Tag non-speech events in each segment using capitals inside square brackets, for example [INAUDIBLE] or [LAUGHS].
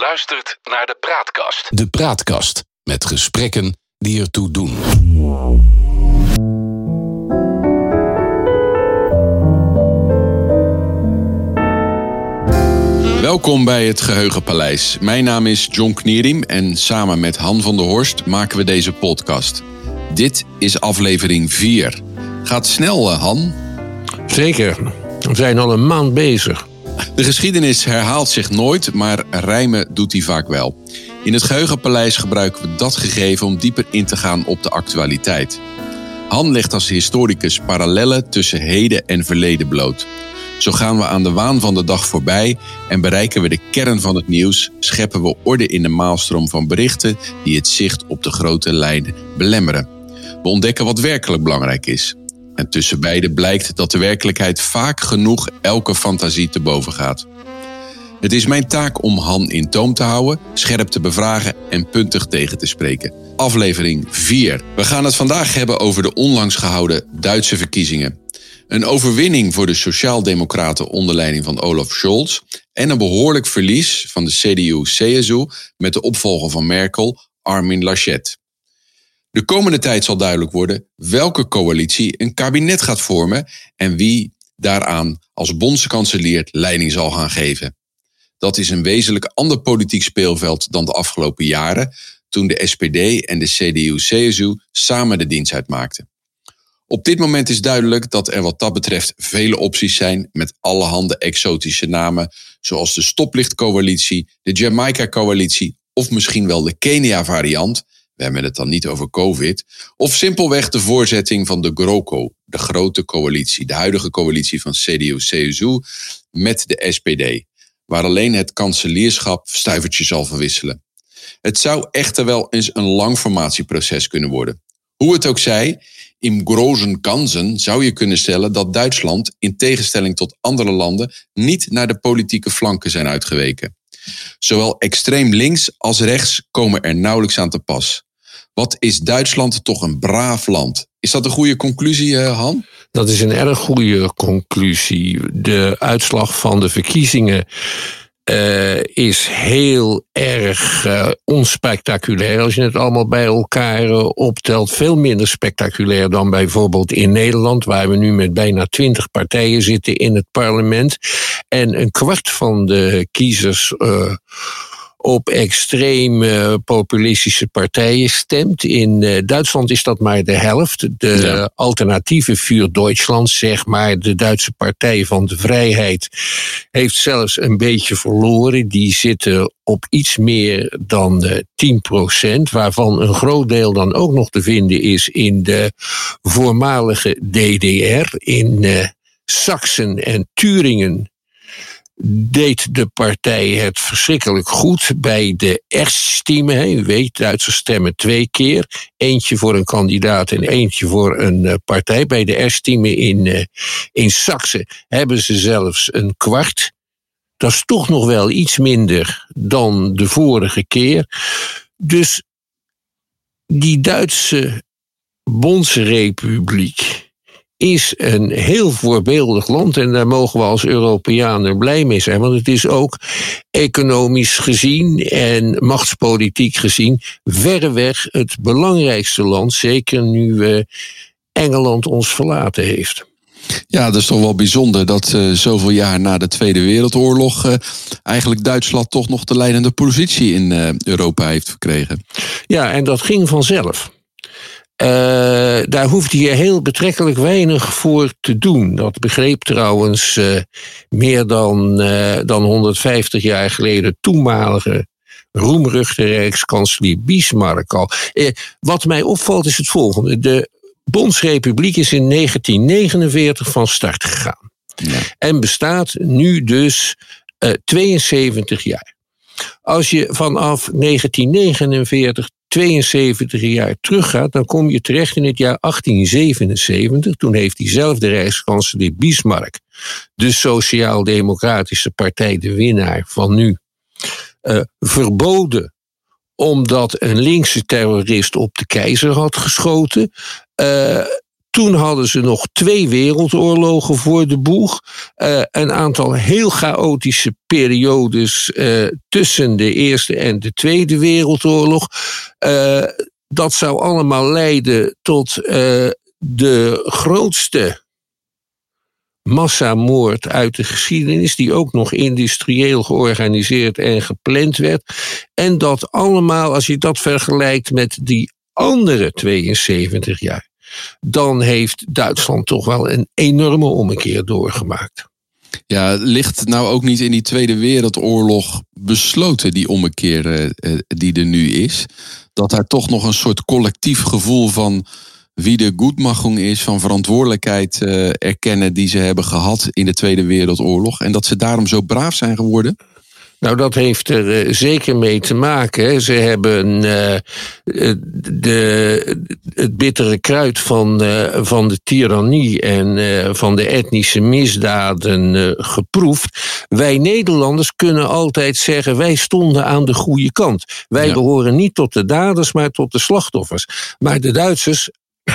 luistert naar de Praatkast. De Praatkast met gesprekken die ertoe doen. Welkom bij het Geheugenpaleis. Mijn naam is John Knierim en samen met Han van der Horst maken we deze podcast. Dit is aflevering 4. Gaat snel, eh, Han. Zeker. We zijn al een maand bezig. De geschiedenis herhaalt zich nooit, maar rijmen doet hij vaak wel. In het Geheugenpaleis gebruiken we dat gegeven om dieper in te gaan op de actualiteit. Han legt als historicus parallellen tussen heden en verleden bloot. Zo gaan we aan de waan van de dag voorbij en bereiken we de kern van het nieuws, scheppen we orde in de maalstroom van berichten die het zicht op de grote lijnen belemmeren. We ontdekken wat werkelijk belangrijk is. En tussen beide blijkt dat de werkelijkheid vaak genoeg elke fantasie te boven gaat. Het is mijn taak om Han in toom te houden, scherp te bevragen en puntig tegen te spreken. Aflevering 4. We gaan het vandaag hebben over de onlangs gehouden Duitse verkiezingen. Een overwinning voor de Sociaaldemocraten onder leiding van Olaf Scholz en een behoorlijk verlies van de CDU-CSU met de opvolger van Merkel, Armin Laschet. De komende tijd zal duidelijk worden welke coalitie een kabinet gaat vormen en wie daaraan als bondskanselier leiding zal gaan geven. Dat is een wezenlijk ander politiek speelveld dan de afgelopen jaren, toen de SPD en de CDU-CSU samen de dienst uitmaakten. Op dit moment is duidelijk dat er wat dat betreft vele opties zijn met allerhande exotische namen, zoals de Stoplichtcoalitie, de Jamaica-coalitie of misschien wel de Kenia-variant. We hebben het dan niet over COVID. Of simpelweg de voorzetting van de GroKo, de grote coalitie, de huidige coalitie van CDU-CSU met de SPD, waar alleen het kanselierschap stuivertje zal verwisselen. Het zou echter wel eens een lang formatieproces kunnen worden. Hoe het ook zij, in grozen kansen zou je kunnen stellen dat Duitsland, in tegenstelling tot andere landen, niet naar de politieke flanken zijn uitgeweken. Zowel extreem links als rechts komen er nauwelijks aan te pas. Wat is Duitsland toch een braaf land? Is dat een goede conclusie, eh, Han? Dat is een erg goede conclusie. De uitslag van de verkiezingen uh, is heel erg uh, onspectaculair. Als je het allemaal bij elkaar optelt, veel minder spectaculair dan bijvoorbeeld in Nederland, waar we nu met bijna twintig partijen zitten in het parlement. En een kwart van de kiezers op extreem populistische partijen stemt. In uh, Duitsland is dat maar de helft. De ja. alternatieve Vuur Duitsland, zeg maar, de Duitse Partij van de Vrijheid, heeft zelfs een beetje verloren. Die zitten op iets meer dan uh, 10%, waarvan een groot deel dan ook nog te vinden is in de voormalige DDR, in uh, Sachsen en Turingen deed de partij het verschrikkelijk goed bij de erststemmen. U weet, Duitsers stemmen twee keer. Eentje voor een kandidaat en eentje voor een uh, partij. Bij de erststemmen in, uh, in Saxe hebben ze zelfs een kwart. Dat is toch nog wel iets minder dan de vorige keer. Dus die Duitse Bondsrepubliek is een heel voorbeeldig land en daar mogen we als Europeanen blij mee zijn, want het is ook economisch gezien en machtspolitiek gezien verreweg het belangrijkste land, zeker nu uh, Engeland ons verlaten heeft. Ja, dat is toch wel bijzonder dat uh, zoveel jaar na de Tweede Wereldoorlog uh, eigenlijk Duitsland toch nog de leidende positie in uh, Europa heeft verkregen. Ja, en dat ging vanzelf. Uh, daar hoefde je heel betrekkelijk weinig voor te doen. Dat begreep trouwens uh, meer dan, uh, dan 150 jaar geleden toenmalige roemruchte rijkskanselier Bismarck al. wat mij opvalt is het volgende. De Bondsrepubliek is in 1949 van start gegaan. Ja. En bestaat nu dus 72 jaar. Als je vanaf 1949 72 jaar teruggaat, dan kom je terecht in het jaar 1877. Toen heeft diezelfde rijkskanselier Bismarck, de Sociaal-Democratische Partij, de winnaar van nu, uh, verboden omdat een linkse terrorist op de keizer had geschoten. Uh, Toen hadden ze nog twee wereldoorlogen voor de boeg. Uh, een aantal heel chaotische periodes uh, tussen de Eerste en de Tweede Wereldoorlog. Uh, dat zou allemaal leiden tot de grootste massamoord uit de geschiedenis, die ook nog industrieel georganiseerd en gepland werd. En dat allemaal, als je dat vergelijkt met die andere 72 jaar, dan heeft Duitsland toch wel een enorme ommekeer doorgemaakt. Ja, ligt nou ook niet in die Tweede Wereldoorlog besloten, die ommekeer eh, die er nu is? Dat daar toch nog een soort collectief gevoel van wie de goedmachung is, van verantwoordelijkheid uh, erkennen die ze hebben gehad in de Tweede Wereldoorlog. En dat ze daarom zo braaf zijn geworden? Nou, dat heeft er uh, zeker mee te maken. Ze hebben uh, de, het bittere kruid van, van de tirannie en van de etnische misdaden geproefd. Wij Nederlanders kunnen altijd zeggen: wij stonden aan de goede kant. Wij ja. behoren niet tot de daders, maar tot de slachtoffers. Maar de Duitsers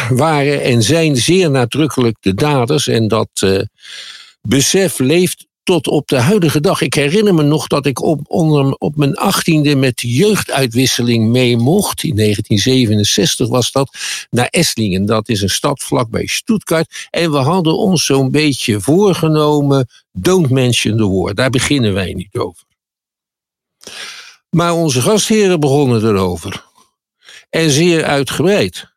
waren en zijn zeer nadrukkelijk de daders. En dat besef leeft tot op de huidige dag. Ik herinner me nog dat ik op, onder, op mijn achttiende met jeugduitwisseling mee mocht. In 1967 was dat. Naar Esslingen. Dat is een stad vlakbij Stuttgart. En we hadden ons zo'n beetje voorgenomen. Don't mention the war. Daar beginnen wij niet over. Maar onze gastheren begonnen erover. En zeer uitgebreid.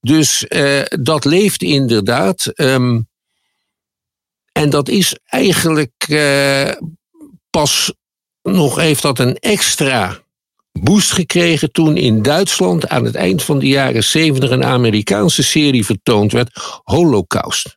Dus uh, dat leeft inderdaad. Um, en dat is eigenlijk uh, pas nog, heeft dat een extra boost gekregen toen in Duitsland aan het eind van de jaren 70 een Amerikaanse serie vertoond werd, Holocaust.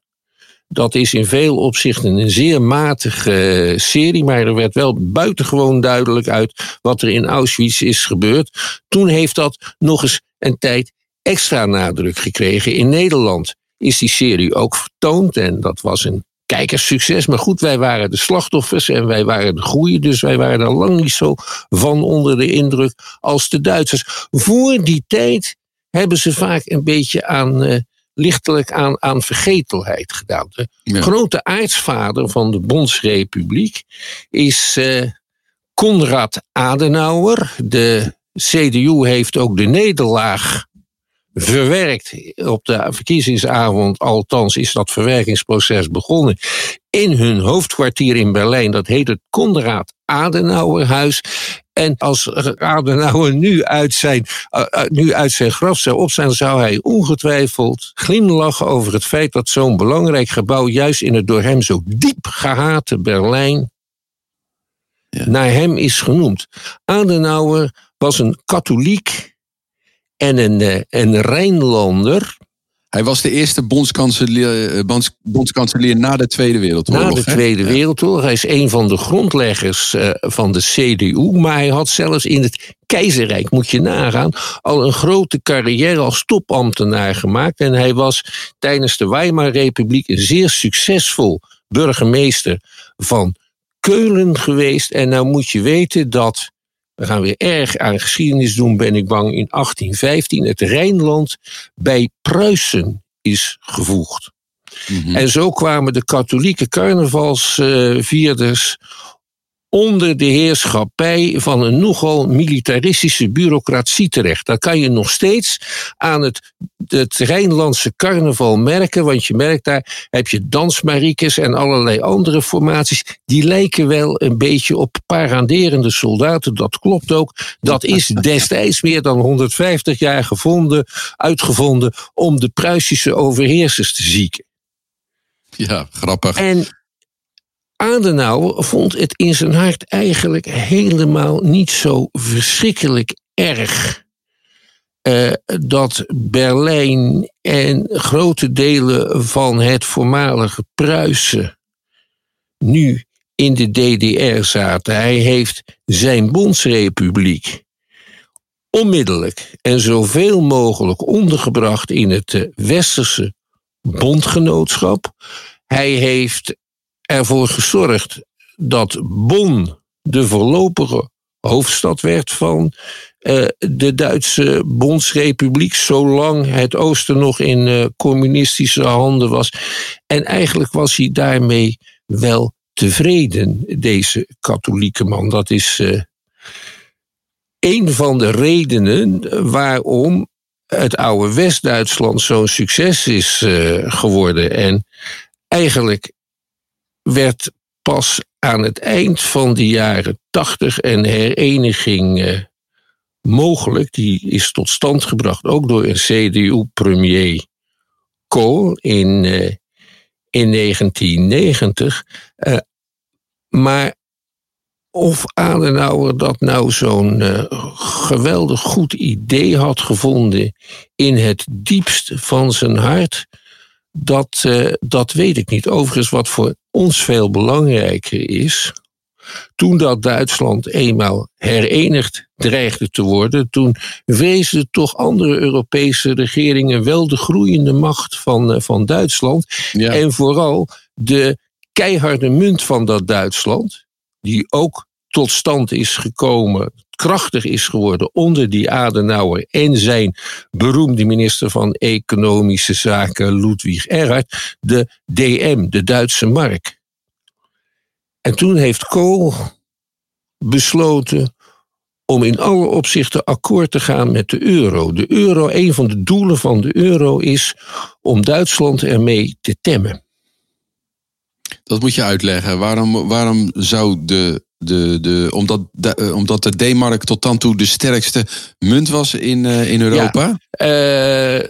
Dat is in veel opzichten een zeer matige serie, maar er werd wel buitengewoon duidelijk uit wat er in Auschwitz is gebeurd. Toen heeft dat nog eens een tijd extra nadruk gekregen. In Nederland is die serie ook vertoond en dat was een kijkerssucces. Maar goed, wij waren de slachtoffers en wij waren de goeie, dus wij waren er lang niet zo van onder de indruk als de Duitsers. Voor die tijd hebben ze vaak een beetje aan. Uh, lichtelijk aan, aan vergetelheid gedaan. De ja. grote aartsvader van de Bondsrepubliek is uh, Konrad Adenauer. De CDU heeft ook de nederlaag verwerkt op de verkiezingsavond, althans is dat verwerkingsproces begonnen, in hun hoofdkwartier in Berlijn. Dat heet het Konrad Adenauerhuis. En als Adenauer nu uit zijn, uh, nu uit zijn graf zou opstaan, zou hij ongetwijfeld glimlachen over het feit dat zo'n belangrijk gebouw juist in het door hem zo diep gehate Berlijn ja. naar hem is genoemd. Adenauer was een katholiek en een, eh, een Rijnlander. Hij was de eerste bondskanselier, eh, bondskanselier na de Tweede Wereldoorlog. Na de Tweede hè? Wereldoorlog. Hij is een van de grondleggers uh, van de CDU. Maar hij had zelfs in het keizerrijk, moet je nagaan, al een grote carrière als topambtenaar gemaakt. En hij was tijdens de Weimar-republiek een zeer succesvol burgemeester van Keulen geweest. En nou moet je weten dat we gaan weer erg aan geschiedenis doen, ben ik bang, in 1815 het Rijnland bij Pruisen is gevoegd. Mm -hmm. En zo kwamen de katholieke carnavalsvierders onder de heerschappij van een nogal militaristische bureaucratie terecht. Dat kan je nog steeds aan het, het Rijnlandse carnaval merken, want je merkt daar heb je dansmariekes en allerlei andere formaties. Die lijken wel een beetje op paraderende soldaten. Dat klopt ook. Dat is [LAUGHS] destijds meer dan 150 jaar gevonden, uitgevonden om de Pruisische overheersers te zieken. Ja, grappig. En Adenauer vond het in zijn hart eigenlijk helemaal niet zo verschrikkelijk erg. Uh, dat Berlijn en grote delen van het voormalige Pruisen nu in de DDR zaten. Hij heeft zijn bondsrepubliek onmiddellijk en zoveel mogelijk ondergebracht in het uh, westerse bondgenootschap. Hij heeft ervoor gezorgd dat Bonn de voorlopige hoofdstad werd van uh, de Duitse Bondsrepubliek, zolang het oosten nog in uh, communistische handen was. En eigenlijk was hij daarmee wel tevreden, deze katholieke man. Dat is uh, een van de redenen waarom het oude West-Duitsland zo'n succes is geworden. En eigenlijk werd pas aan het eind van de jaren tachtig een hereniging uh, mogelijk. Die is tot stand gebracht ook door een CDU-premier Kohl in, uh, in 1990. Uh, eh, maar of Adenauer dat nou zo'n geweldig goed idee had gevonden in het diepst van zijn hart, dat, dat weet ik niet. Overigens, wat voor ons veel belangrijker is. Toen dat Duitsland eenmaal herenigd dreigde te worden, toen vreesden toch andere Europese regeringen wel de groeiende macht van, eh, van Duitsland. En vooral de keiharde munt van dat Duitsland, die ook tot stand is gekomen, krachtig is geworden onder die Adenauer en zijn beroemde minister van Economische Zaken Ludwig Erhard, de DM, de Duitse mark. En toen heeft Kool besloten om in alle opzichten akkoord te gaan met de euro. De euro, een van de doelen van de euro is om Duitsland ermee te temmen. Dat moet je uitleggen. Waarom, waarom zou de de, de, omdat, de, eh, omdat de D-mark tot dan toe de sterkste munt was in, uh, in Europa? Ja, uh,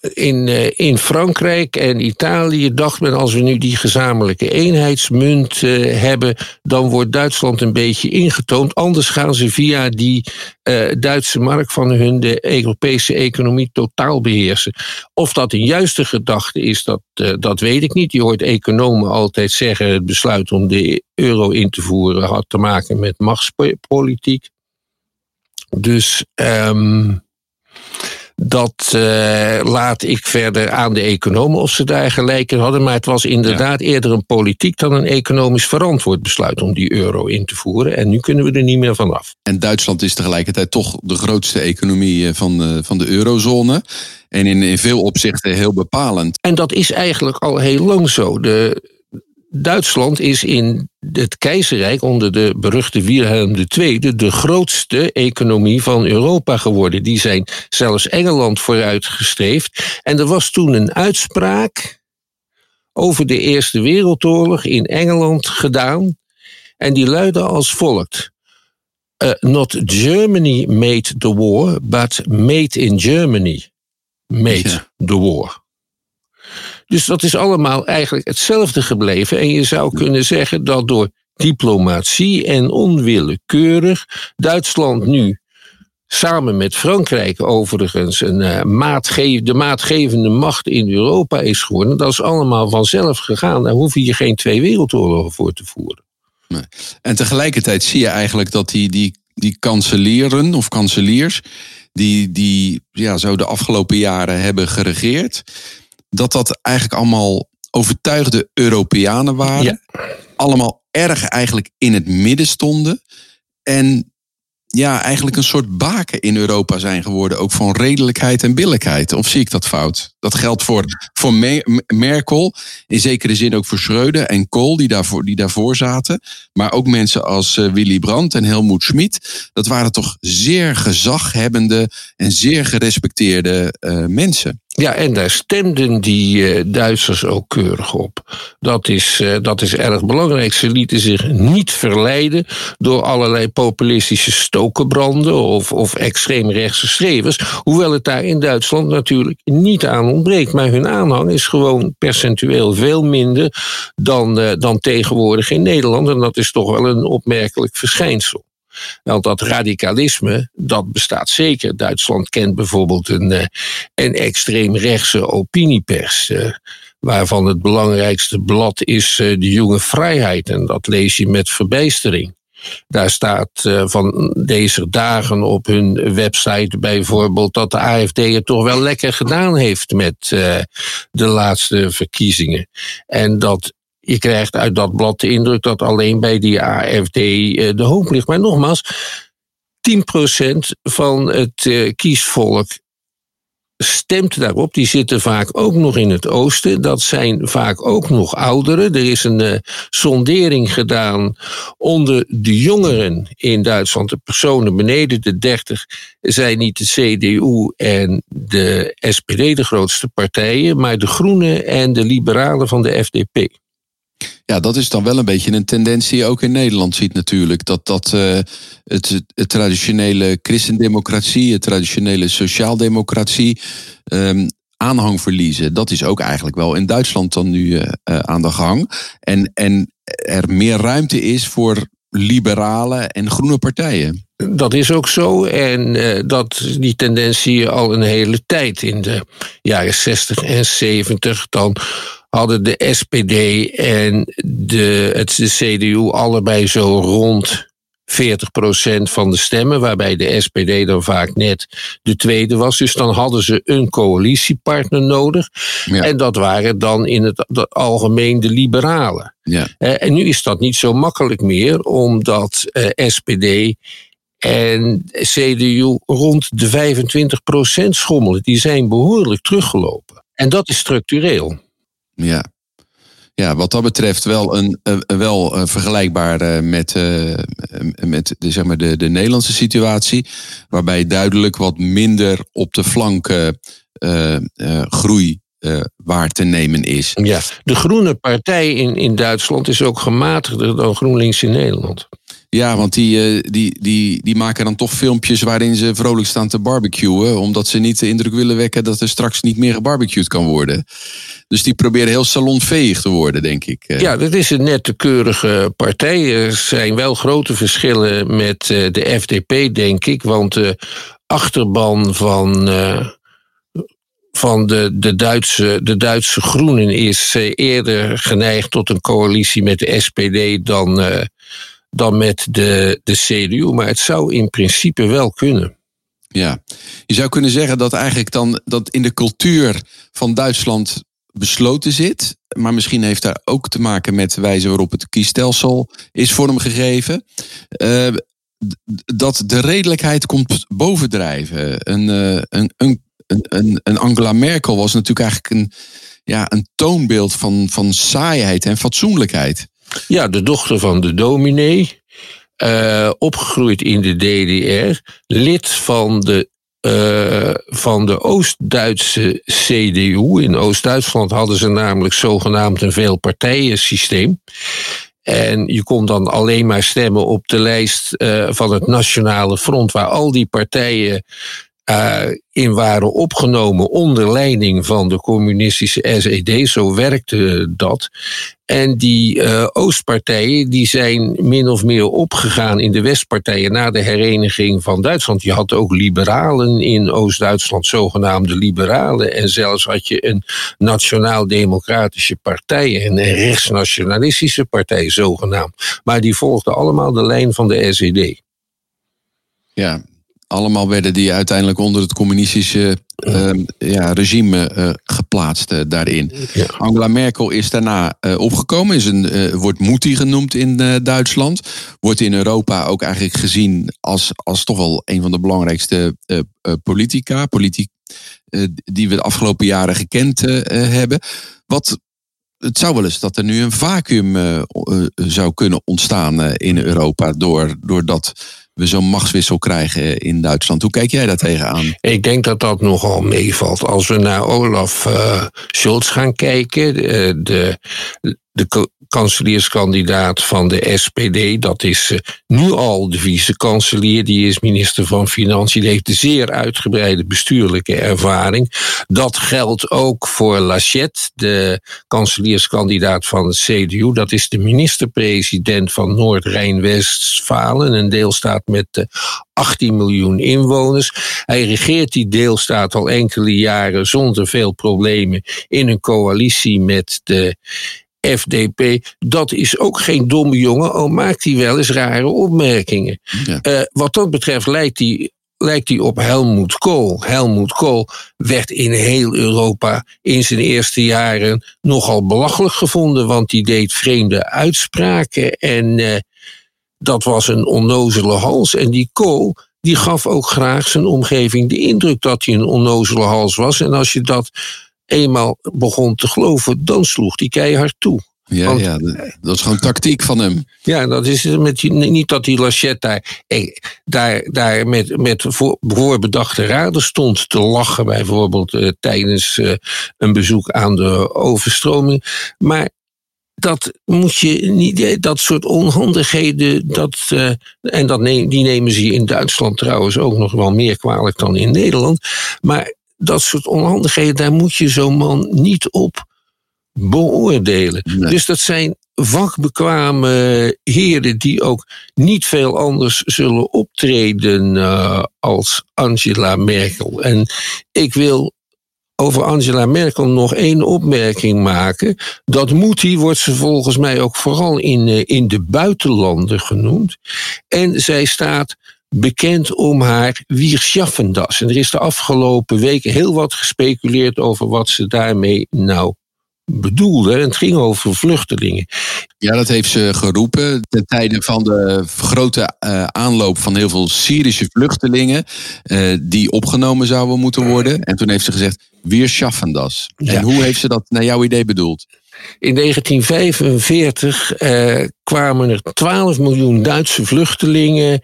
in, uh, in Frankrijk en Italië dacht men als we nu die gezamenlijke eenheidsmunt hebben, dan wordt Duitsland een beetje ingetoond. Anders gaan ze via die Duitse mark van hun de Europese economie totaal beheersen. Of dat een juiste gedachte is, dat, dat weet ik niet. Je hoort economen altijd zeggen: het besluit om de euro in te voeren had te maken met machtspolitiek. Dus um, dat uh, laat ik verder aan de economen of ze daar gelijk in hadden. Maar het was inderdaad eerder een politiek dan een economisch verantwoord besluit om die euro in te voeren. En nu kunnen we er niet meer van af. En Duitsland is tegelijkertijd toch de grootste economie eh, van de, van de eurozone. En in, in veel opzichten heel bepalend. En dat is eigenlijk al heel lang zo. De, Duitsland is in het keizerrijk onder de beruchte Wilhelm II de grootste economie van Europa geworden. Die zijn zelfs Engeland vooruitgestreefd. En er was toen een uitspraak over de Eerste Wereldoorlog in Engeland gedaan. En die luidde als volgt. Uh, not Germany made the war, but made in Germany made the war. Dus dat is allemaal eigenlijk hetzelfde gebleven. En je zou kunnen zeggen dat door diplomatie en onwillekeurig Duitsland nu samen met Frankrijk overigens een, uh, maatge de maatgevende macht in Europa is geworden. Dat is allemaal vanzelf gegaan. Daar hoef je geen twee wereldoorlogen voor te voeren. Nee. En tegelijkertijd zie je eigenlijk dat die, die, die kanselieren of kanseliers, die, die ja, zo de afgelopen jaren hebben geregeerd, dat dat eigenlijk allemaal overtuigde Europeanen waren. Allemaal erg eigenlijk in het midden stonden. En ja, eigenlijk een soort baken in Europa zijn geworden. Ook van redelijkheid en billijkheid. Of zie ik dat fout? Dat geldt voor, voor Merkel. In zekere zin ook voor Schreuder en Kohl, die daarvoor, die daarvoor zaten. Maar ook mensen als uh, Willy Brandt en Helmoet Schmid. Dat waren toch zeer gezaghebbende en zeer gerespecteerde uh, mensen. Ja, en daar stemden die uh, Duitsers ook keurig op. Dat is, uh, dat is erg belangrijk. Ze lieten zich niet verleiden door allerlei populistische stokenbranden of, of extreemrechtse schrijvers. Hoewel het daar in Duitsland natuurlijk niet aan ontbreekt. Maar hun aanhang is gewoon percentueel veel minder dan, uh, dan tegenwoordig in Nederland. En dat is toch wel een opmerkelijk verschijnsel. Want dat radicalisme, dat bestaat zeker. Duitsland kent bijvoorbeeld een, eh, een extreemrechtse opiniepers. Eh, waarvan het belangrijkste blad is eh, de Jonge Vrijheid. En dat lees je met verbijstering. Daar staat van deze dagen op hun website bijvoorbeeld dat de AFD het toch wel lekker gedaan heeft met de laatste verkiezingen. En dat je krijgt uit dat blad de indruk dat alleen bij die AFD eh, de hoop ligt. Maar nogmaals, 10% van het uh, kiesvolk stemt daarop. Die zitten vaak ook nog in het oosten. Dat zijn vaak ook nog ouderen. Er is een uh, sondering gedaan onder de jongeren in Duitsland. De personen beneden de 30 zijn niet de CDU en de SPD de grootste partijen, maar de Groenen en de Liberalen van de FDP. Ja, dat is dan wel een beetje een tendens die je ook in Nederland ziet natuurlijk. Dat, dat uh, het, traditionele christendemocratie, het traditionele sociaaldemocratie um, aanhang verliezen. Dat is ook eigenlijk wel in Duitsland dan nu uh, aan de gang. En, en er meer ruimte is voor liberale en groene partijen. Dat is ook zo. En dat, die tendens zie je al een hele tijd. In de jaren 60 en 70. Dan hadden de SPD en de, het, de CDU allebei zo rond 40% van de stemmen, waarbij de SPD dan vaak net de tweede was. Dus dan hadden ze een coalitiepartner nodig. Ja. En dat waren dan in het, het algemeen de liberalen. Ja. Uh, en nu is dat niet zo makkelijk meer, omdat uh, eh, SPD en CDU rond de 25% schommelen. Die zijn behoorlijk teruggelopen. En dat is structureel. Ja. Ja, wat dat betreft wel, een, wel uh, vergelijkbaar met, met de, zeg maar de, de Nederlandse situatie. Waarbij duidelijk wat minder op de flanken groei waar te nemen is. Ja, de Groene Partij in, in Duitsland is ook gematigder dan GroenLinks in Nederland. Ja, want die, eh, die, die, die maken dan toch filmpjes waarin ze vrolijk staan te barbecuen. Omdat ze niet de indruk willen wekken dat er straks niet meer gebarbecued kan worden. Dus die proberen heel salonveeg te worden, denk ik. Eh. Ja, dat is een nette keurige partij. Er zijn wel grote verschillen met eh, de FDP, denk ik. Want de achterban van van de, de, Duitse, de Duitse Groenen is eerder geneigd tot een coalitie met de SPD dan, dan met de, de CDU. Maar het zou in principe wel kunnen. Ja, je zou kunnen zeggen dat eigenlijk dan dat in de cultuur van Duitsland besloten zit. Maar misschien heeft daar ook te maken met de wijze waarop het kiesstelsel is vormgegeven. Uh, dat de redelijkheid komt bovendrijven. Een, uh, een, een, een, een Angela Merkel was natuurlijk eigenlijk een, ja, een toonbeeld van, van saaiheid en fatsoenlijkheid. Ja, de dochter van de dominee. Uh, opgegroeid in de DDR. Lid van de, uh, van de Oost-Duitse CDU. In Oost-Duitsland hadden ze namelijk zogenaamd een veelpartijensysteem. En je kon dan alleen maar stemmen op de lijst uh, van het Nationale Front, waar al die partijen uh, in waren opgenomen onder leiding van de communistische SED. Zo werkte dat. En die uh, Oostpartijen die zijn min of meer opgegaan in de Westpartijen na de hereniging van Duitsland. Je had ook liberalen in Oost-Duitsland, zogenaamde liberalen. En zelfs had je een nationaal-democratische partij en een rechtsnationalistische partij, zogenaamd. Maar die volgden allemaal de lijn van de SED. Ja, allemaal werden die uiteindelijk onder het communistische uh, ja, regime uh, geplaatst uh, daarin. Ja. Angela Merkel is daarna uh, opgekomen, is een, wordt Mutti genoemd in Duitsland. Wordt in Europa ook eigenlijk gezien als, als toch wel een van de belangrijkste politica, politiek, die we de afgelopen jaren gekend hebben. Wat, het zou wel eens dat er nu een vacuüm zou kunnen ontstaan in Europa door, doordat we zo'n machtswissel krijgen in Duitsland. Hoe kijk jij daar tegenaan? Ik denk dat dat nogal meevalt. Als we naar Olaf uh, Scholz gaan kijken, de, de, de kanselierskandidaat van de SPD. Dat is uh, nu al de vice-kanselier. Die is minister van Financiën. Die heeft een zeer uitgebreide bestuurlijke ervaring. Dat geldt ook voor Lachette, de kanselierskandidaat van de CDU. Dat is de minister-president van Noord-Rijn-Westfalen. Een deelstaat met uh, 18 miljoen inwoners. Hij regeert die deelstaat al enkele jaren zonder veel problemen in een coalitie met de FDP, dat is ook geen domme jongen, al maakt hij wel eens rare opmerkingen. Uh, wat dat betreft lijkt hij lijkt hij op Helmoet Kool. Helmoet Kool werd in heel Europa in zijn eerste jaren nogal belachelijk gevonden, want die deed vreemde uitspraken en uh, dat was een onnozele hals. En die Kool, die gaf ook graag zijn omgeving de indruk dat hij een onnozele hals was. En als je dat eenmaal begon te geloven, dan sloeg hij keihard toe. Ja, Want- ja, dat- is gewoon tactiek van hem. Ja, dat is het met die, niet dat die Lachette daar, daar, daar met, met voor, voorbedachte raden stond te lachen, bijvoorbeeld eh, tijdens eh, een bezoek aan de overstroming. Maar dat moet je niet, eh, dat soort onhandigheden, dat, en dat neem, die nemen ze in Duitsland trouwens ook nog wel meer kwalijk dan in Nederland. Maar dat soort onhandigheden, daar moet je zo'n man niet op beoordelen. Nee. Dus dat zijn vakbekwame heren die ook niet veel anders zullen optreden eh, als Angela Merkel. En ik wil over Angela Merkel nog één opmerking maken. Dat Moetie wordt ze volgens mij ook vooral in, eh, in de buitenlanden genoemd. En zij staat bekend om haar Wierschaffendas. En er is de afgelopen weken heel wat gespeculeerd over wat ze daarmee nou bedoelde. En het ging over vluchtelingen. Ja, dat heeft ze geroepen ten tijde van de grote eh, aanloop van heel veel Syrische vluchtelingen eh, die opgenomen zouden moeten worden. En toen heeft ze gezegd, wir schaffen das. Ja. En hoe heeft ze dat naar jouw idee bedoeld? In 1945 eh, kwamen er 12 miljoen Duitse vluchtelingen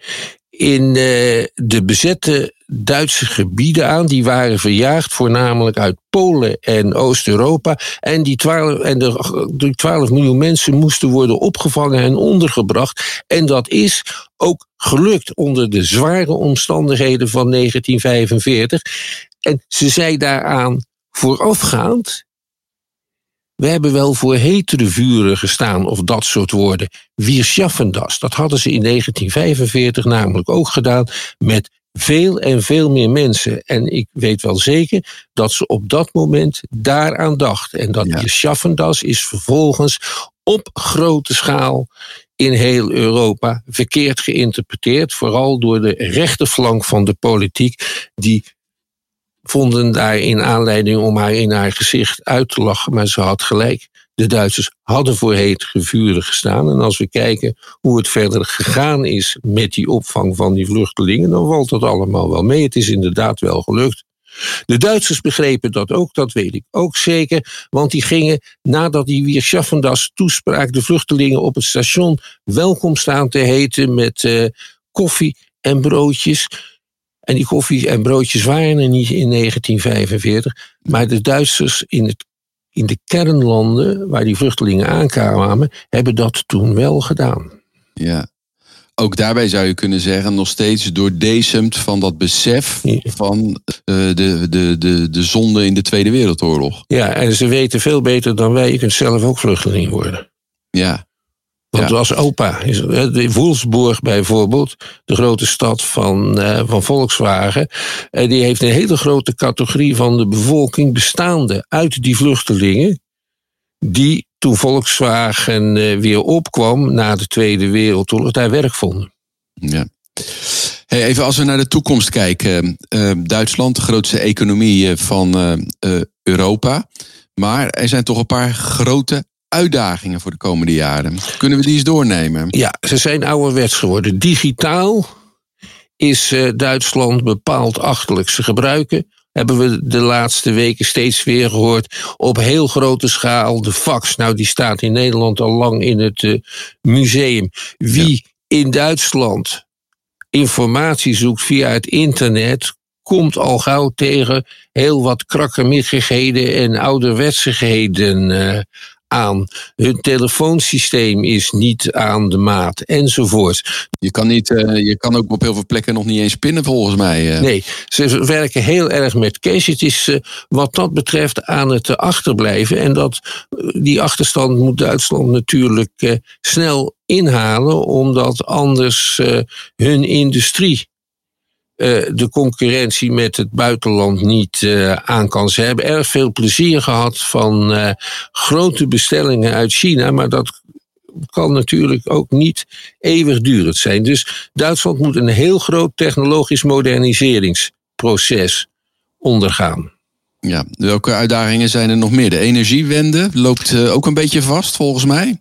in eh, de bezette Duitse gebieden aan. Die waren verjaagd, voornamelijk uit Polen en Oost-Europa. En die 12, en de, die 12 miljoen mensen moesten worden opgevangen en ondergebracht. En dat is ook gelukt onder de zware omstandigheden van 1945. En ze zei daaraan voorafgaand. We hebben wel voor hetere vuren gestaan of dat soort woorden. Wir schaffen das. Dat hadden ze in 1945 namelijk ook gedaan met veel en veel meer mensen. En ik weet wel zeker dat ze op dat moment daaraan dachten. En dat Ja. Wir schaffen das is vervolgens op grote schaal in heel Europa verkeerd geïnterpreteerd. Vooral door de rechterflank van de politiek, die vonden daarin aanleiding om haar in haar gezicht uit te lachen. Maar ze had gelijk. De Duitsers hadden voor hetere vuren gestaan. En als we kijken hoe het verder gegaan is met die opvang van die vluchtelingen, dan valt dat allemaal wel mee. Het is inderdaad wel gelukt. De Duitsers begrepen dat ook, dat weet ik ook zeker. Want die gingen, nadat die weer Schaffendas toespraak, de vluchtelingen op het station welkom staan te heten met eh, koffie en broodjes. En die koffie en broodjes waren er niet in 1945. Maar de Duitsers in, het, in de kernlanden waar die vluchtelingen aankwamen, hebben dat toen wel gedaan. Ja. Ook daarbij zou je kunnen zeggen, nog steeds doordecemd van dat besef Ja. van eh, de, de, de, de zonde in de Tweede Wereldoorlog. Ja, en ze weten veel beter dan wij. Je kunt zelf ook vluchteling worden. Ja, Want Ja. als opa, Wolfsburg bijvoorbeeld, de grote stad van, eh, van Volkswagen, eh, die heeft een hele grote categorie van de bevolking bestaande uit die vluchtelingen, die toen Volkswagen eh, weer opkwam na de Tweede Wereldoorlog, daar werk vonden. ja. Hey, even als we naar de toekomst kijken. Duitsland, de grootste economie van Europa. Maar er zijn toch een paar grote uitdagingen voor de komende jaren. Kunnen we die eens doornemen? Ja, ze zijn ouderwets geworden. Digitaal is eh, Duitsland bepaald achterlijk. Ze gebruiken, hebben we de laatste weken steeds weer gehoord, op heel grote schaal de fax. Nou, die staat in Nederland al lang in het eh, museum. Wie in Duitsland informatie zoekt via het internet, komt al gauw tegen heel wat krakkemikkigheden en ouderwetsigheden eh, aan. Hun telefoonsysteem is niet aan de maat, enzovoort. Je kan, niet, eh, je kan ook op heel veel plekken nog niet eens pinnen volgens mij. eh. Nee, ze werken heel erg met cash. Het is eh, wat dat betreft aan het achterblijven. En dat, die achterstand moet Duitsland natuurlijk snel inhalen, omdat anders hun industrie de concurrentie met het buitenland niet eh, aan kan. Ze hebben erg veel plezier gehad van eh, grote bestellingen uit China, maar dat kan natuurlijk ook niet eeuwigdurend zijn. Dus Duitsland moet een heel groot technologisch moderniseringsproces ondergaan. Ja, welke uitdagingen zijn er nog meer? De energiewende loopt ook een beetje vast, volgens mij.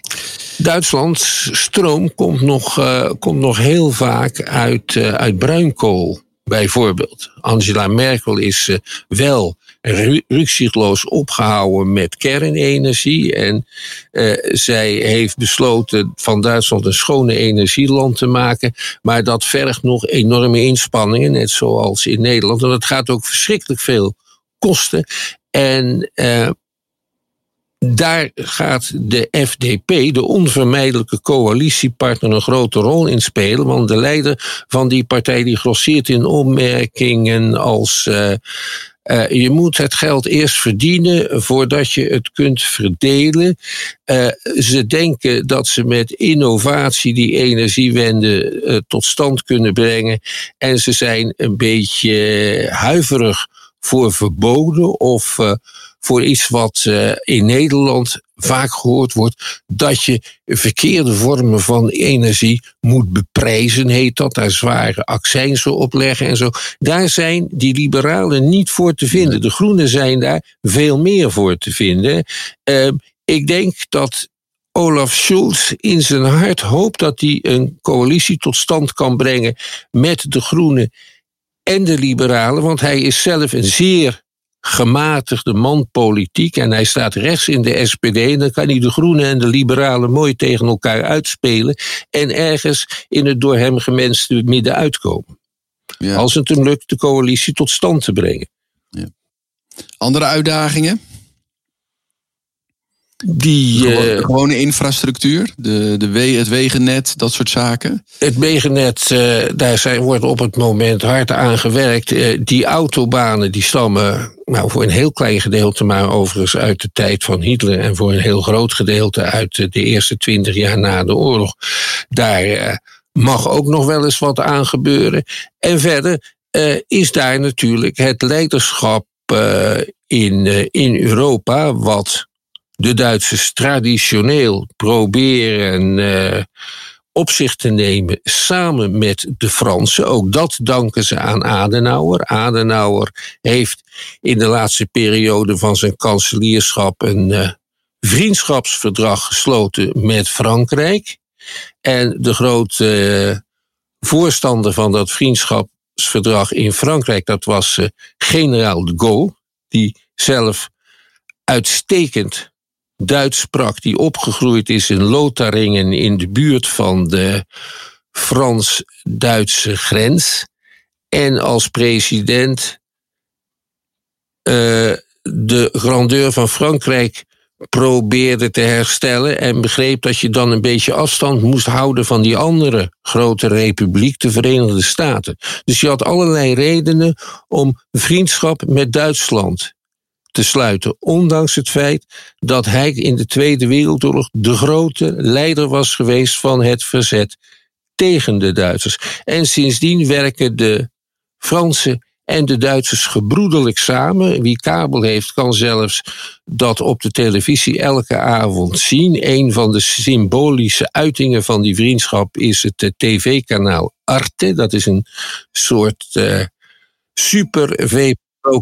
Duitslands stroom komt nog, uh, komt nog heel vaak uit, uh, uit bruinkool, bijvoorbeeld. Angela Merkel is wel rukzichtloos opgehouden met kernenergie. En zij heeft besloten van Duitsland een schone energieland te maken. Maar dat vergt nog enorme inspanningen, net zoals in Nederland. En dat gaat ook verschrikkelijk veel kosten. En daar gaat de FDP, de onvermijdelijke coalitiepartner, een grote rol in spelen. Want de leider van die partij die grosseert in opmerkingen als. Uh, uh, je moet het geld eerst verdienen voordat je het kunt verdelen. Ze denken dat ze met innovatie die energiewende tot stand kunnen brengen. En ze zijn een beetje huiverig voor verboden of voor iets wat uh, in Nederland vaak gehoord wordt, dat je verkeerde vormen van energie moet beprijzen, heet dat, daar zware accijnsen op leggen en zo. Daar zijn die liberalen niet voor te vinden. De groenen zijn daar veel meer voor te vinden. Uh, ik denk dat Olaf Scholz in zijn hart hoopt dat hij een coalitie tot stand kan brengen met de groenen en de liberalen, want hij is zelf een zeer gematigde man politiek en hij staat rechts in de SPD, en dan kan hij de Groenen en de Liberalen mooi tegen elkaar uitspelen en ergens in het door hem gemenste midden uitkomen. Ja. Als het hem lukt de coalitie tot stand te brengen. Ja. Andere uitdagingen? Die, uh, gewone infrastructuur, de, de we, het wegennet, dat soort zaken? Het wegennet, uh, daar zijn, wordt op het moment hard aan gewerkt. Uh, die autobanen die stammen nou, voor een heel klein gedeelte, maar overigens uit de tijd van Hitler en voor een heel groot gedeelte uit de eerste twintig jaar na de oorlog. Daar mag ook nog wel eens wat aan gebeuren. En verder is daar natuurlijk het leiderschap in, in Europa, wat de Duitsers traditioneel proberen uh, op zich te nemen samen met de Fransen. Ook dat danken ze aan Adenauer. Adenauer heeft in de laatste periode van zijn kanselierschap een uh, vriendschapsverdrag gesloten met Frankrijk. En de grote uh, voorstander van dat vriendschapsverdrag in Frankrijk, dat was generaal de Gaulle, die zelf uitstekend Duits sprak, die opgegroeid is in Lotharingen in de buurt van de Frans-Duitse grens. En als president uh, de grandeur van Frankrijk probeerde te herstellen en begreep dat je dan een beetje afstand moest houden van die andere grote republiek, de Verenigde Staten. Dus je had allerlei redenen om vriendschap met Duitsland te sluiten. Ondanks het feit dat hij in de Tweede Wereldoorlog de grote leider was geweest van het verzet tegen de Duitsers. En sindsdien werken de Fransen en de Duitsers gebroederlijk samen. Wie kabel heeft, kan zelfs dat op de televisie elke avond zien. Een van de symbolische uitingen van die vriendschap is het tv-kanaal Arte. Dat is een soort uh, super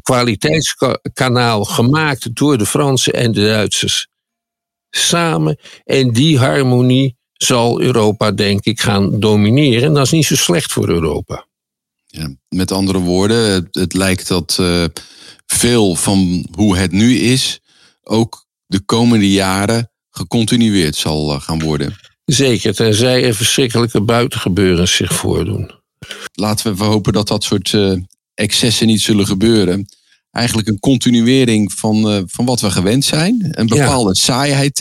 kwaliteitskanaal gemaakt door de Fransen en de Duitsers samen. En die harmonie zal Europa, denk ik, gaan domineren. En dat is niet zo slecht voor Europa. Ja, met andere woorden, het, het lijkt dat uh, veel van hoe het nu is, ook de komende jaren gecontinueerd zal uh, gaan worden. Zeker, tenzij er verschrikkelijke buitengebeurens zich voordoen. Laten we hopen dat dat soort uh, excessen niet zullen gebeuren. Eigenlijk een continuering van, uh, van wat we gewend zijn. Een bepaalde ja. saaiheid